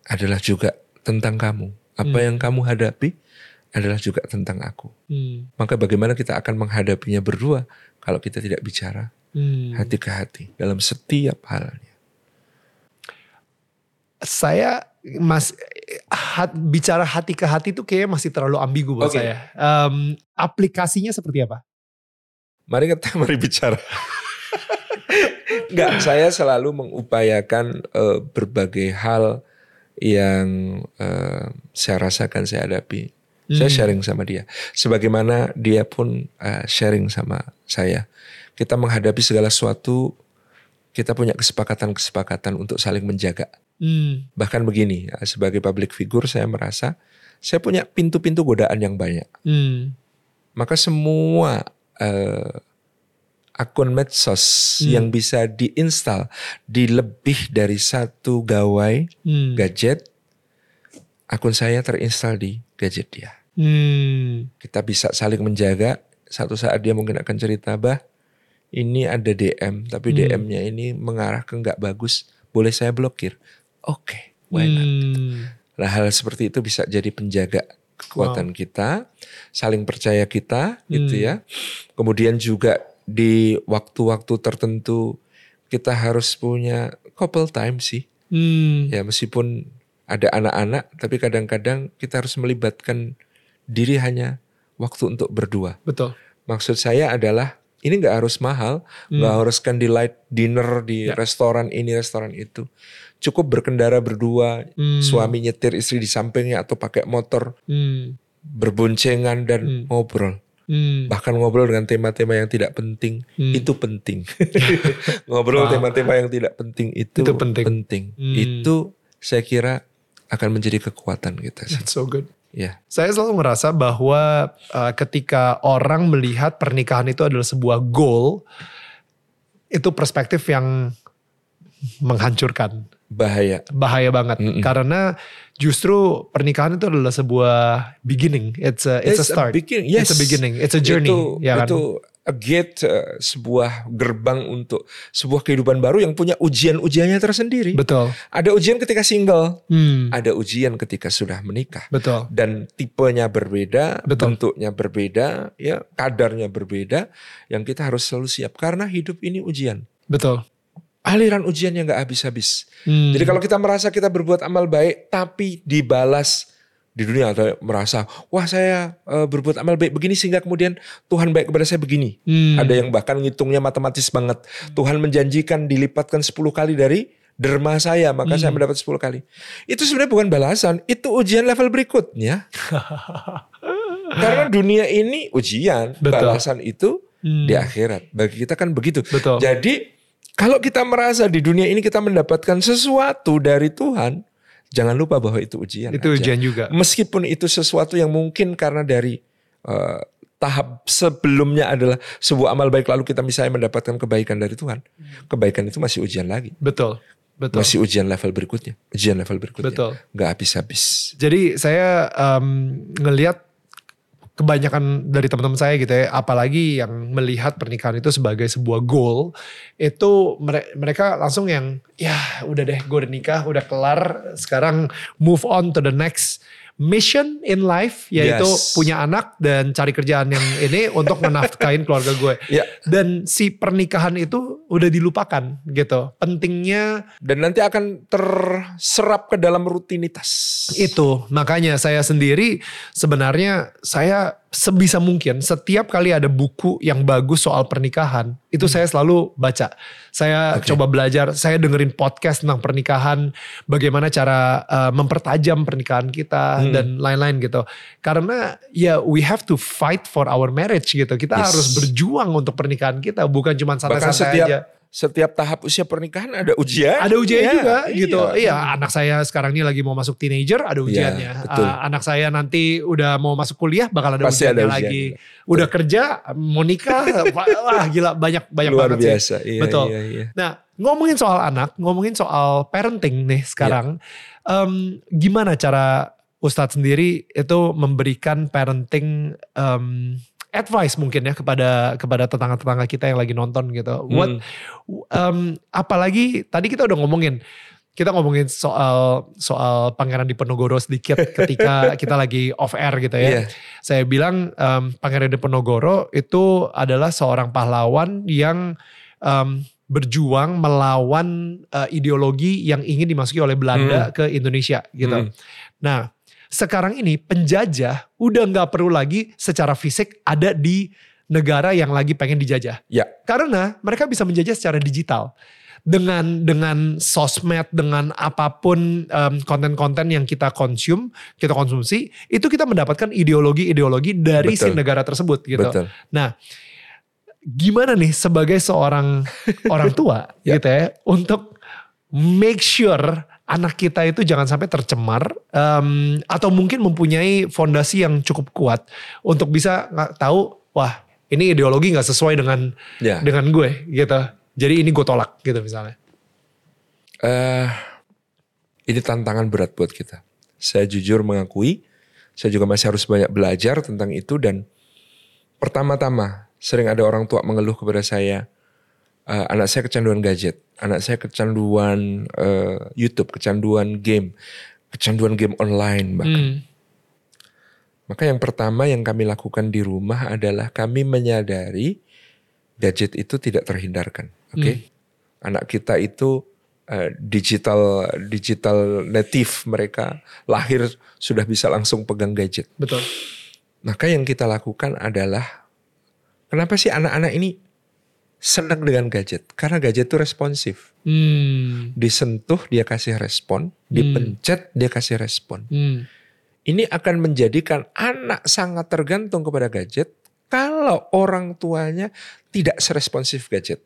adalah juga tentang kamu. Apa hmm. yang kamu hadapi adalah juga tentang aku. Hmm. Maka bagaimana kita akan menghadapinya berdua kalau kita tidak bicara hmm. hati ke hati dalam setiap halnya. Saya mas hat, bicara hati ke hati itu kayaknya masih terlalu ambigu buat okay. saya. Um, aplikasinya seperti apa? Mari kita mari bicara. Enggak, saya selalu mengupayakan uh, berbagai hal yang uh, saya rasakan, saya hadapi. Hmm. Saya sharing sama dia. Sebagaimana dia pun uh, sharing sama saya. Kita menghadapi segala sesuatu, kita punya kesepakatan-kesepakatan untuk saling menjaga. Hmm. Bahkan begini, sebagai public figure saya merasa saya punya pintu-pintu godaan yang banyak. Hmm. Maka semua uh, akun medsos hmm. yang bisa diinstal di lebih dari satu gawai hmm. gadget, akun saya terinstal di gadget dia. Hmm. Kita bisa saling menjaga. Satu saat dia mungkin akan cerita, bah, ini ada DM, tapi hmm. DM-nya ini mengarah ke nggak bagus. Boleh saya blokir? Oke, okay, why not? Hmm. Nah hal seperti itu bisa jadi penjaga kekuatan wow. kita, saling percaya kita, gitu hmm. gitu ya. Kemudian juga di waktu-waktu tertentu kita harus punya couple time sih. Hmm. Ya meskipun ada anak-anak, tapi kadang-kadang kita harus melibatkan diri hanya waktu untuk berdua. Betul. Maksud saya adalah ini nggak harus mahal, nggak hmm. harus candlelight dinner di ya. restoran ini restoran itu. Cukup berkendara berdua, hmm. suami nyetir istri di sampingnya atau pakai motor, hmm. berboncengan dan hmm. ngobrol. Hmm. Bahkan ngobrol dengan tema-tema yang tidak penting hmm. itu penting. ngobrol tema-tema yang tidak penting itu, itu penting. penting. Hmm. Itu saya kira akan menjadi kekuatan kita. That's so good. Ya. Saya selalu merasa bahwa uh, ketika orang melihat pernikahan itu adalah sebuah goal, itu perspektif yang menghancurkan. Bahaya. Bahaya banget. Mm -mm. Karena justru pernikahan itu adalah sebuah beginning. It's a it's, it's a start. A beginning. Yes. It's a beginning. It's a journey. Itu, ya kan? itu a gate, uh, sebuah gerbang untuk sebuah kehidupan baru yang punya ujian-ujiannya tersendiri. Betul. Ada ujian ketika single, hmm. ada ujian ketika sudah menikah. Betul. Dan tipenya berbeda, Betul. bentuknya berbeda, ya kadarnya berbeda. Yang kita harus selalu siap karena hidup ini ujian. Betul aliran ujian yang gak habis-habis. Hmm. Jadi kalau kita merasa kita berbuat amal baik tapi dibalas di dunia atau merasa wah saya e, berbuat amal baik begini sehingga kemudian Tuhan baik kepada saya begini. Hmm. Ada yang bahkan ngitungnya matematis banget. Tuhan menjanjikan dilipatkan 10 kali dari derma saya maka hmm. saya mendapat 10 kali. Itu sebenarnya bukan balasan, itu ujian level berikutnya. Karena dunia ini ujian, Betul. balasan itu hmm. di akhirat. Bagi kita kan begitu. Betul. Jadi kalau kita merasa di dunia ini kita mendapatkan sesuatu dari Tuhan, jangan lupa bahwa itu ujian. Itu aja. ujian juga. Meskipun itu sesuatu yang mungkin karena dari uh, tahap sebelumnya adalah sebuah amal baik lalu kita misalnya mendapatkan kebaikan dari Tuhan. Kebaikan itu masih ujian lagi. Betul. Betul. Masih ujian level berikutnya, ujian level berikutnya. Betul. Gak habis-habis. Jadi saya um, ngelihat kebanyakan dari teman-teman saya gitu ya, apalagi yang melihat pernikahan itu sebagai sebuah goal, itu mere- mereka langsung yang ya udah deh gue udah nikah, udah kelar, sekarang move on to the next mission in life yaitu Yes. punya anak dan cari kerjaan yang ini untuk menafkahin keluarga gue. Ya. Dan si pernikahan itu udah dilupakan gitu. Pentingnya Dan nanti akan terserap ke dalam rutinitas. Itu makanya saya sendiri sebenarnya saya sebisa mungkin setiap kali ada buku yang bagus soal pernikahan itu saya selalu baca. Saya Oke. coba belajar, saya dengerin podcast tentang pernikahan, bagaimana cara uh, mempertajam pernikahan kita Hmm. dan lain-lain gitu. Karena ya we have to fight for our marriage gitu. Kita Yes. harus berjuang untuk pernikahan kita, bukan cuma santai-santai aja. Setiap tahap usia pernikahan ada ujian. Ada ujiannya Iya, juga gitu. iya. Iya, anak saya sekarang ini lagi mau masuk teenager, ada ujiannya. betul. Ah, anak saya nanti udah mau masuk kuliah bakal ada Pasti ujiannya ada lagi. ujiannya. Udah kerja, mau nikah, wah gila banyak banyak Luar banget sih. biasa. Iya, Betul. Iya, iya. Nah, ngomongin soal anak, ngomongin soal parenting nih sekarang, em, gimana cara Ustadz sendiri itu memberikan parenting em, advice mungkin ya kepada kepada tetangga-tetangga kita yang lagi nonton gitu. What em, apalagi tadi kita udah ngomongin kita ngomongin soal soal Pangeran Diponegoro sedikit ketika kita lagi off air gitu ya. Iya. Saya bilang em, Pangeran Diponegoro itu adalah seorang pahlawan yang em, berjuang melawan eh, ideologi yang ingin dimasuki oleh Belanda ke Indonesia gitu. Hmm. Nah, sekarang ini penjajah udah nggak perlu lagi secara fisik ada di negara yang lagi pengen dijajah. Ya. Karena mereka bisa menjajah secara digital. Dengan dengan sosmed, dengan apa pun em, konten-konten yang kita konsum, kita konsumsi, itu kita mendapatkan ideologi-ideologi dari si Betul. negara tersebut gitu. Betul. Nah, gimana nih sebagai seorang orang tua Ya. gitu ya untuk make sure anak kita itu jangan sampai tercemar em, atau mungkin mempunyai fondasi yang cukup kuat untuk bisa nggak tahu wah ini ideologi nggak sesuai dengan Ya. dengan gue gitu. Jadi ini gue tolak gitu misalnya. eh ini tantangan berat buat kita. Saya jujur mengakui, saya juga masih harus banyak belajar tentang itu dan pertama-tama sering ada orang tua mengeluh kepada saya, "Eh, anak saya kecanduan gadget, anak saya kecanduan eh, YouTube, kecanduan game, kecanduan game online bahkan. Hmm. Maka yang pertama yang kami lakukan di rumah adalah kami menyadari gadget itu tidak terhindarkan. Oke, anak kita itu eh, digital digital native mereka lahir sudah bisa langsung pegang gadget. Betul. Maka yang kita lakukan adalah kenapa sih anak-anak ini senang dengan gadget? Karena gadget itu responsif. Hmm. Disentuh dia kasih respon, dipencet dia kasih respon. Hmm. Ini akan menjadikan anak sangat tergantung kepada gadget kalau orang tuanya tidak seresponsif gadget.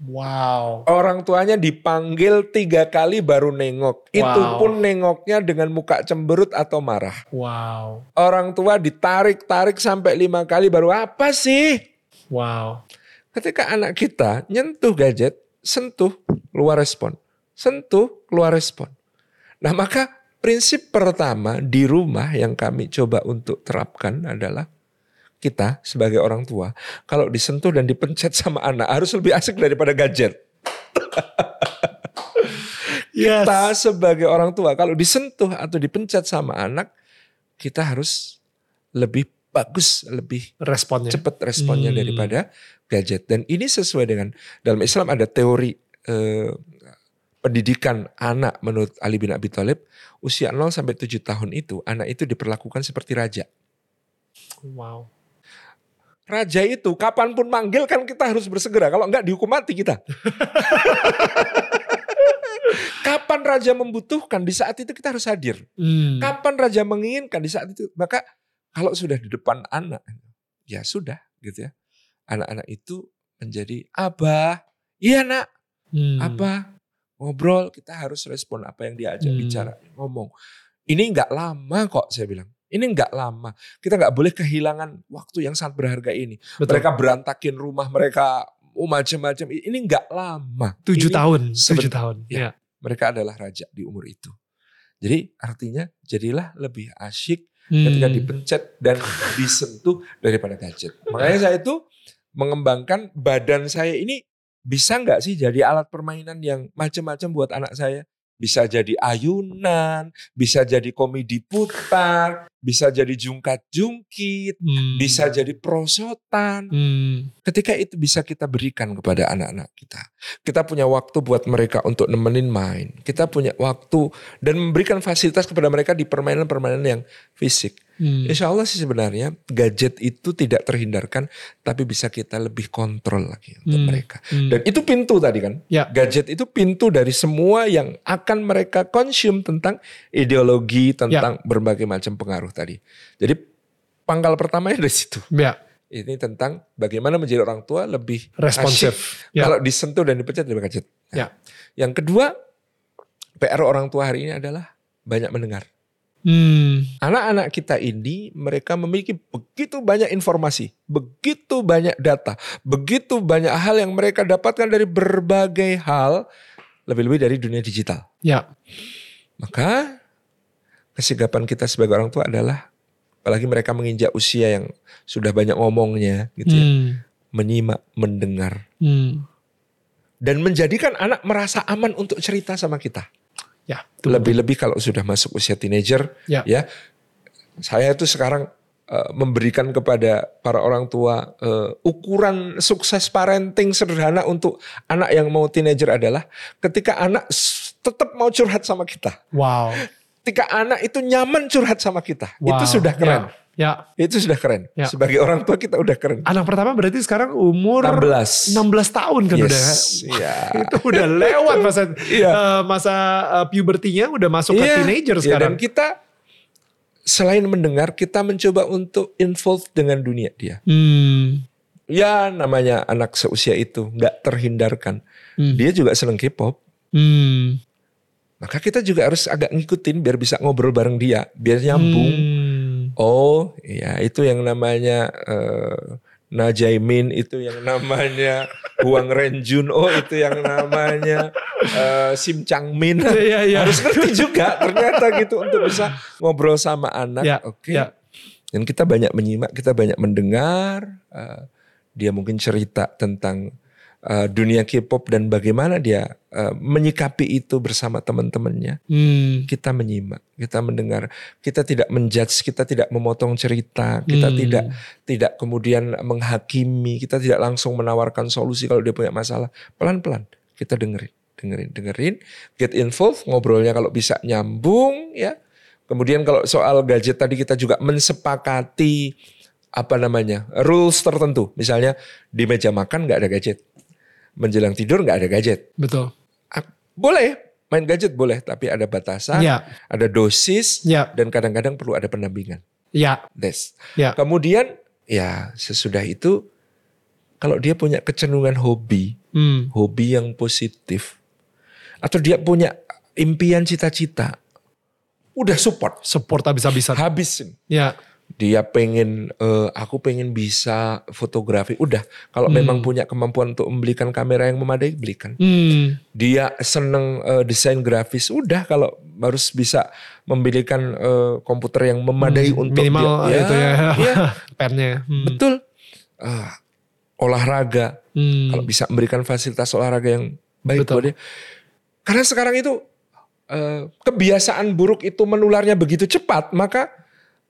Wow. Orang tuanya dipanggil tiga kali baru nengok. Itu Wow. pun nengoknya dengan muka cemberut atau marah. Wow. Orang tua ditarik-tarik sampai lima kali baru apa sih? Wow. Ketika anak kita nyentuh gadget, sentuh, keluar respon. Sentuh, keluar respon. Nah maka prinsip pertama di rumah yang kami coba untuk terapkan adalah kita sebagai orang tua kalau disentuh dan dipencet sama anak harus lebih asik daripada gadget. Yes. Kita sebagai orang tua kalau disentuh atau dipencet sama anak kita harus lebih bagus, lebih Responnya. cepat responnya Hmm. daripada gadget. Dan ini sesuai dengan dalam Islam ada teori eh, pendidikan anak menurut Ali bin Abi Thalib usia 0 sampai 7 tahun itu anak itu diperlakukan seperti raja. Wow. Raja itu kapan pun manggil kan kita harus bersegera. Kalau enggak dihukum mati kita. Kapan raja membutuhkan di saat itu kita harus hadir. Hmm. Kapan raja menginginkan di saat itu. Maka kalau sudah di depan anak, ya sudah gitu ya. Anak-anak itu menjadi abah, iya nak, Hmm. apa ngobrol kita harus respon apa yang diajak Hmm. bicara ngomong. Ini nggak lama kok saya bilang. Ini nggak lama. Kita nggak boleh kehilangan waktu yang sangat berharga ini. Betul. Mereka berantakin rumah, mereka oh, macam-macam. Ini nggak lama. Tujuh Ini tahun, tujuh tahun. Ya. Ya. Mereka adalah raja di umur itu. Jadi artinya jadilah lebih asyik ketika Hmm. dipencet dan disentuh daripada gadget. Makanya saya itu mengembangkan badan saya ini bisa nggak sih jadi alat permainan yang macam-macam buat anak saya? Bisa jadi ayunan, bisa jadi komedi putar, bisa jadi jungkat-jungkit, Hmm. bisa jadi prosotan. Hmm. Ketika itu bisa kita berikan kepada anak-anak kita. Kita punya waktu buat mereka untuk nemenin main. Kita punya waktu dan memberikan fasilitas kepada mereka di permainan-permainan yang fisik. Hmm. Insya Allah sih sebenarnya gadget itu tidak terhindarkan, tapi bisa kita lebih kontrol lagi untuk Hmm. mereka. Hmm. Dan itu pintu tadi kan. Ya. Gadget itu pintu dari semua yang akan mereka konsum tentang ideologi, tentang berbagai macam pengaruh tadi. Jadi pangkal pertamanya dari situ. ya. Ini tentang bagaimana menjadi orang tua lebih Responsif. Ya. kalau disentuh dan dipecat lebih gadget. Nah, Ya. Yang kedua, PR orang tua hari ini adalah banyak mendengar. Hmm. Anak-anak kita ini mereka memiliki begitu banyak informasi, begitu banyak data, begitu banyak hal yang mereka dapatkan dari berbagai hal, lebih-lebih dari dunia digital. Ya. Maka kesigapan kita sebagai orang tua adalah apalagi mereka menginjak usia yang sudah banyak ngomongnya gitu ya, Hmm. menyimak, mendengar Hmm. dan menjadikan anak merasa aman untuk cerita sama kita. Ya. Lebih-lebih kalau sudah masuk usia teenager, Ya. ya. Saya itu sekarang eh, memberikan kepada para orang tua eh, ukuran sukses parenting sederhana untuk anak yang mau teenager adalah ketika anak tetap mau curhat sama kita. Wow. Ketika anak itu nyaman curhat sama kita, itu Wow. sudah keren. Ya. Itu sudah keren. Ya. Sebagai orang tua kita udah keren. Anak pertama berarti sekarang umur 16. 16 tahun kan udah. Yes. Iya. Itu udah lewat masa Iya. eh, masa eh, pubertinya udah masuk ke Iya, teenager iya, sekarang. Dan kita selain mendengar, kita mencoba untuk involve dengan dunia dia. Hmm. Ya namanya anak seusia itu nggak terhindarkan. Hmm. Dia juga seneng K-pop. Hmm. Maka kita juga harus agak ngikutin biar bisa ngobrol bareng dia, biar nyambung. Hmm. Oh, ya itu yang namanya eh, Najaimin, itu yang namanya Huang Renjun, oh itu yang namanya eh, Sim Changmin. Iya, iya. Harus ngerti juga ternyata gitu untuk bisa ngobrol sama anak. Ya, Oke. ya. Dan kita banyak menyimak, kita banyak mendengar. eh, dia mungkin cerita tentang eh, dunia K-pop dan bagaimana dia eh, menyikapi itu bersama teman-temannya. Hmm. Kita menyimak, kita mendengar, kita tidak menjudge, kita tidak memotong cerita, kita Hmm. tidak tidak kemudian menghakimi, kita tidak langsung menawarkan solusi kalau dia punya masalah. Pelan-pelan kita dengerin, dengerin, dengerin, get involved, ngobrolnya kalau bisa nyambung ya. Kemudian kalau soal gadget tadi kita juga mensepakati apa namanya rules tertentu. Misalnya di meja makan nggak ada gadget, menjelang tidur nggak ada gadget. Betul. Ah, Boleh main gadget boleh, tapi ada batasan, Ya. ada dosis, Ya. dan kadang-kadang perlu ada pendampingan. Ya. Des. Ya. Kemudian ya sesudah itu kalau dia punya kecenderungan hobi, Hmm. hobi yang positif, atau dia punya impian cita-cita, udah support, Support habis-habisan. habisin. Ya. Dia pengen, eh, aku pengen bisa fotografi, udah. Kalau Hmm. memang punya kemampuan untuk membelikan kamera yang memadai, belikan. Hmm. dia seneng eh, desain grafis udah kalau harus bisa membelikan eh, komputer yang memadai Hmm, untuk minimal dia itu ya. iya, Pennya. Hmm. betul Ah, olahraga Hmm. kalau bisa memberikan fasilitas olahraga yang baik Betul. buat dia karena sekarang itu eh, kebiasaan buruk itu menularnya begitu cepat maka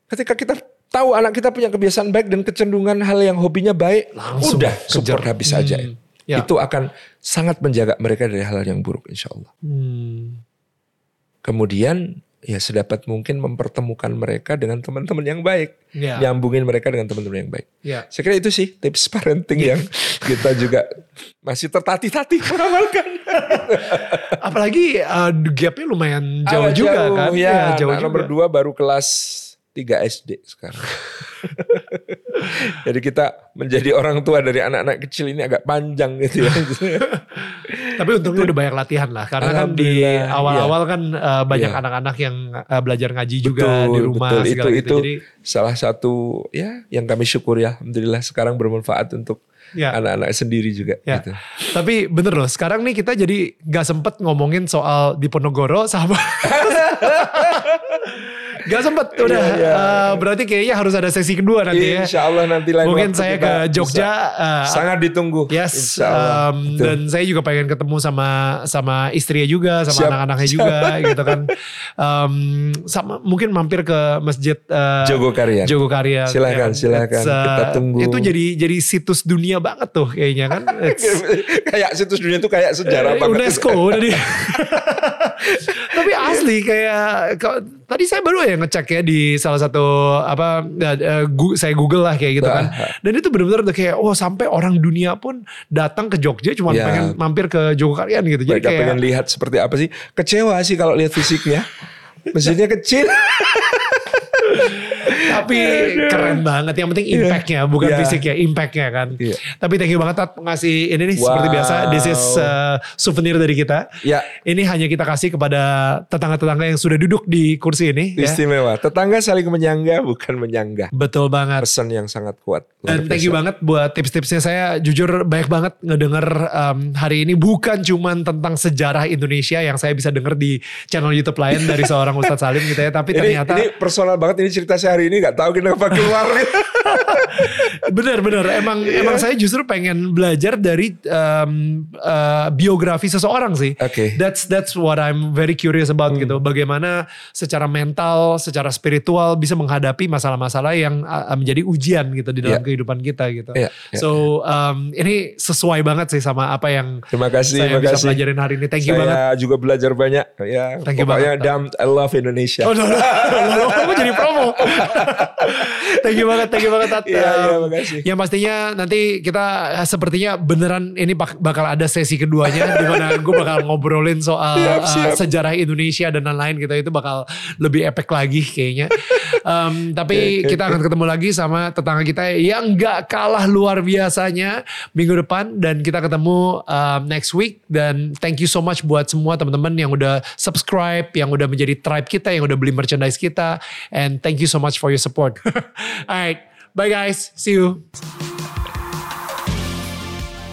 ketika kita tahu anak kita punya kebiasaan baik dan kecenderungan hal yang hobinya baik Langsung udah kejar. support habis aja Hmm. Ya. itu akan sangat menjaga mereka dari hal yang buruk insya Allah Hmm. kemudian ya sedapat mungkin mempertemukan mereka dengan teman-teman yang baik, Ya. nyambungin mereka dengan teman-teman yang baik. Ya. Saya kira itu sih tips parenting yang kita juga masih tertatih-tatih mengamalkan. Apalagi uh, gapnya lumayan jauh juga jauh, kan. Ya, jauh anak juga. nomor dua baru kelas 3 SD sekarang. Jadi kita menjadi orang tua dari anak-anak kecil ini agak panjang gitu ya. Tapi untungnya udah banyak latihan lah. Karena kan di awal-awal kan uh, banyak Iya. anak-anak yang uh, belajar ngaji juga Betul, di rumah betul. segala Itu- gitu. itu Jadi Salah satu ya yang kami syukuri alhamdulillah sekarang bermanfaat untuk Ya. anak-anak sendiri juga Ya. gitu. Tapi bener loh, sekarang nih kita jadi gak sempet ngomongin soal Diponegoro sama Gak sempet udah. Iya, iya. Eh, berarti kayaknya harus ada sesi kedua nanti ya. Insya Allah nanti lain Mungkin saya ke bisa. Jogja. eh, sangat ditunggu. Yes, Insya Allah. um, Betul. dan saya juga pengen ketemu sama sama istrinya juga, sama anak-anaknya juga, gitu kan. Um, sama mungkin mampir ke masjid uh, Jogokarian. Jogokarian. Silakan, ya. silakan. Uh, Kita tunggu. Itu jadi jadi situs dunia banget tuh kayaknya kan. Kayak situs dunia itu kayak sejarah Eh, banget. UNESCO udah di. Tapi asli kayak tadi saya baru ya ngecek ya di salah satu apa gu- saya Google lah kayak gitu kan. Dan itu benar-benar udah kayak oh sampai orang dunia pun datang ke Jogja cuma Ya. pengen mampir ke Jogokarian gitu. Jadi Mereka kayak pengen lihat seperti apa sih? Kecewa sih kalau lihat fisiknya. Mesinnya kecil. tapi keren banget. Yang penting impactnya bukan Iya. fisiknya, impactnya kan. Iya. Tapi thank you banget Tat ngasih ini nih seperti Wow. biasa. This is uh, souvenir dari kita. Ya. Ini hanya kita kasih kepada tetangga-tetangga yang sudah duduk di kursi ini. ya. Istimewa. Tetangga saling menyangga bukan menyanggah. Betul banget. Pesan yang sangat kuat. Dan thank you banget buat tips-tipsnya saya jujur banyak banget ngedenger um, hari ini bukan cuman tentang sejarah Indonesia yang saya bisa denger di channel YouTube lain dari seorang Ustadz Salim gitu ya. Tapi Ini, ternyata ini personal banget ini cerita saya hari ini nggak tahu kenapa keluar. bener-bener emang Iya. emang saya justru pengen belajar dari um, uh, biografi seseorang sih. Oke. Hmm. That's that's what I'm very curious about gitu. Bagaimana secara mental, secara spiritual bisa menghadapi masalah-masalah yang uh, menjadi ujian gitu di dalam Iya. kehidupan kita gitu. Iya, iya. So um, ini sesuai banget sih sama apa yang Terima kasih, saya terima bisa kasih. pelajarin hari ini. Thank you saya banget. juga belajar banyak. Ya, Thank you banget. damn I love Indonesia. Oh, no, no, no, no, promo. thank you banget, thank you banget Tat. Iya, iya, Um, makasih. Yang pastinya nanti kita eh, sepertinya beneran ini bak- bakal ada sesi keduanya di mana gue bakal ngobrolin soal Siap, uh, siap. sejarah Indonesia dan lain-lain gitu. Itu bakal lebih epic lagi kayaknya. Um, tapi kita akan ketemu lagi sama tetangga kita yang gak kalah luar biasanya minggu depan dan kita ketemu um, next week dan thank you so much buat semua teman-teman yang udah subscribe, yang udah menjadi tribe kita, yang udah beli merchandise kita and thank you so much for your support. Alright, bye guys, see you.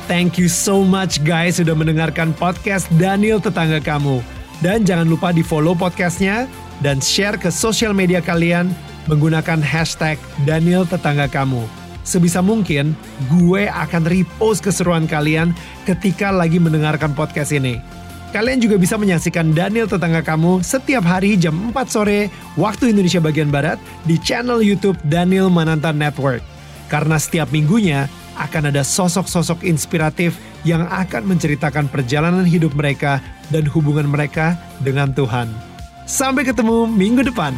Thank you so much guys sudah mendengarkan podcast Daniel Tetangga Kamu. Dan jangan lupa di follow podcastnya dan share ke sosial media kalian menggunakan hashtag Daniel Tetangga Kamu. Sebisa mungkin gue akan repost keseruan kalian ketika lagi mendengarkan podcast ini. Kalian juga bisa menyaksikan Daniel Tetangga Kamu setiap hari jam 4 sore waktu Indonesia bagian Barat di channel YouTube Daniel Mananta Network. Karena setiap minggunya akan ada sosok-sosok inspiratif yang akan menceritakan perjalanan hidup mereka dan hubungan mereka dengan Tuhan. Sampai ketemu minggu depan.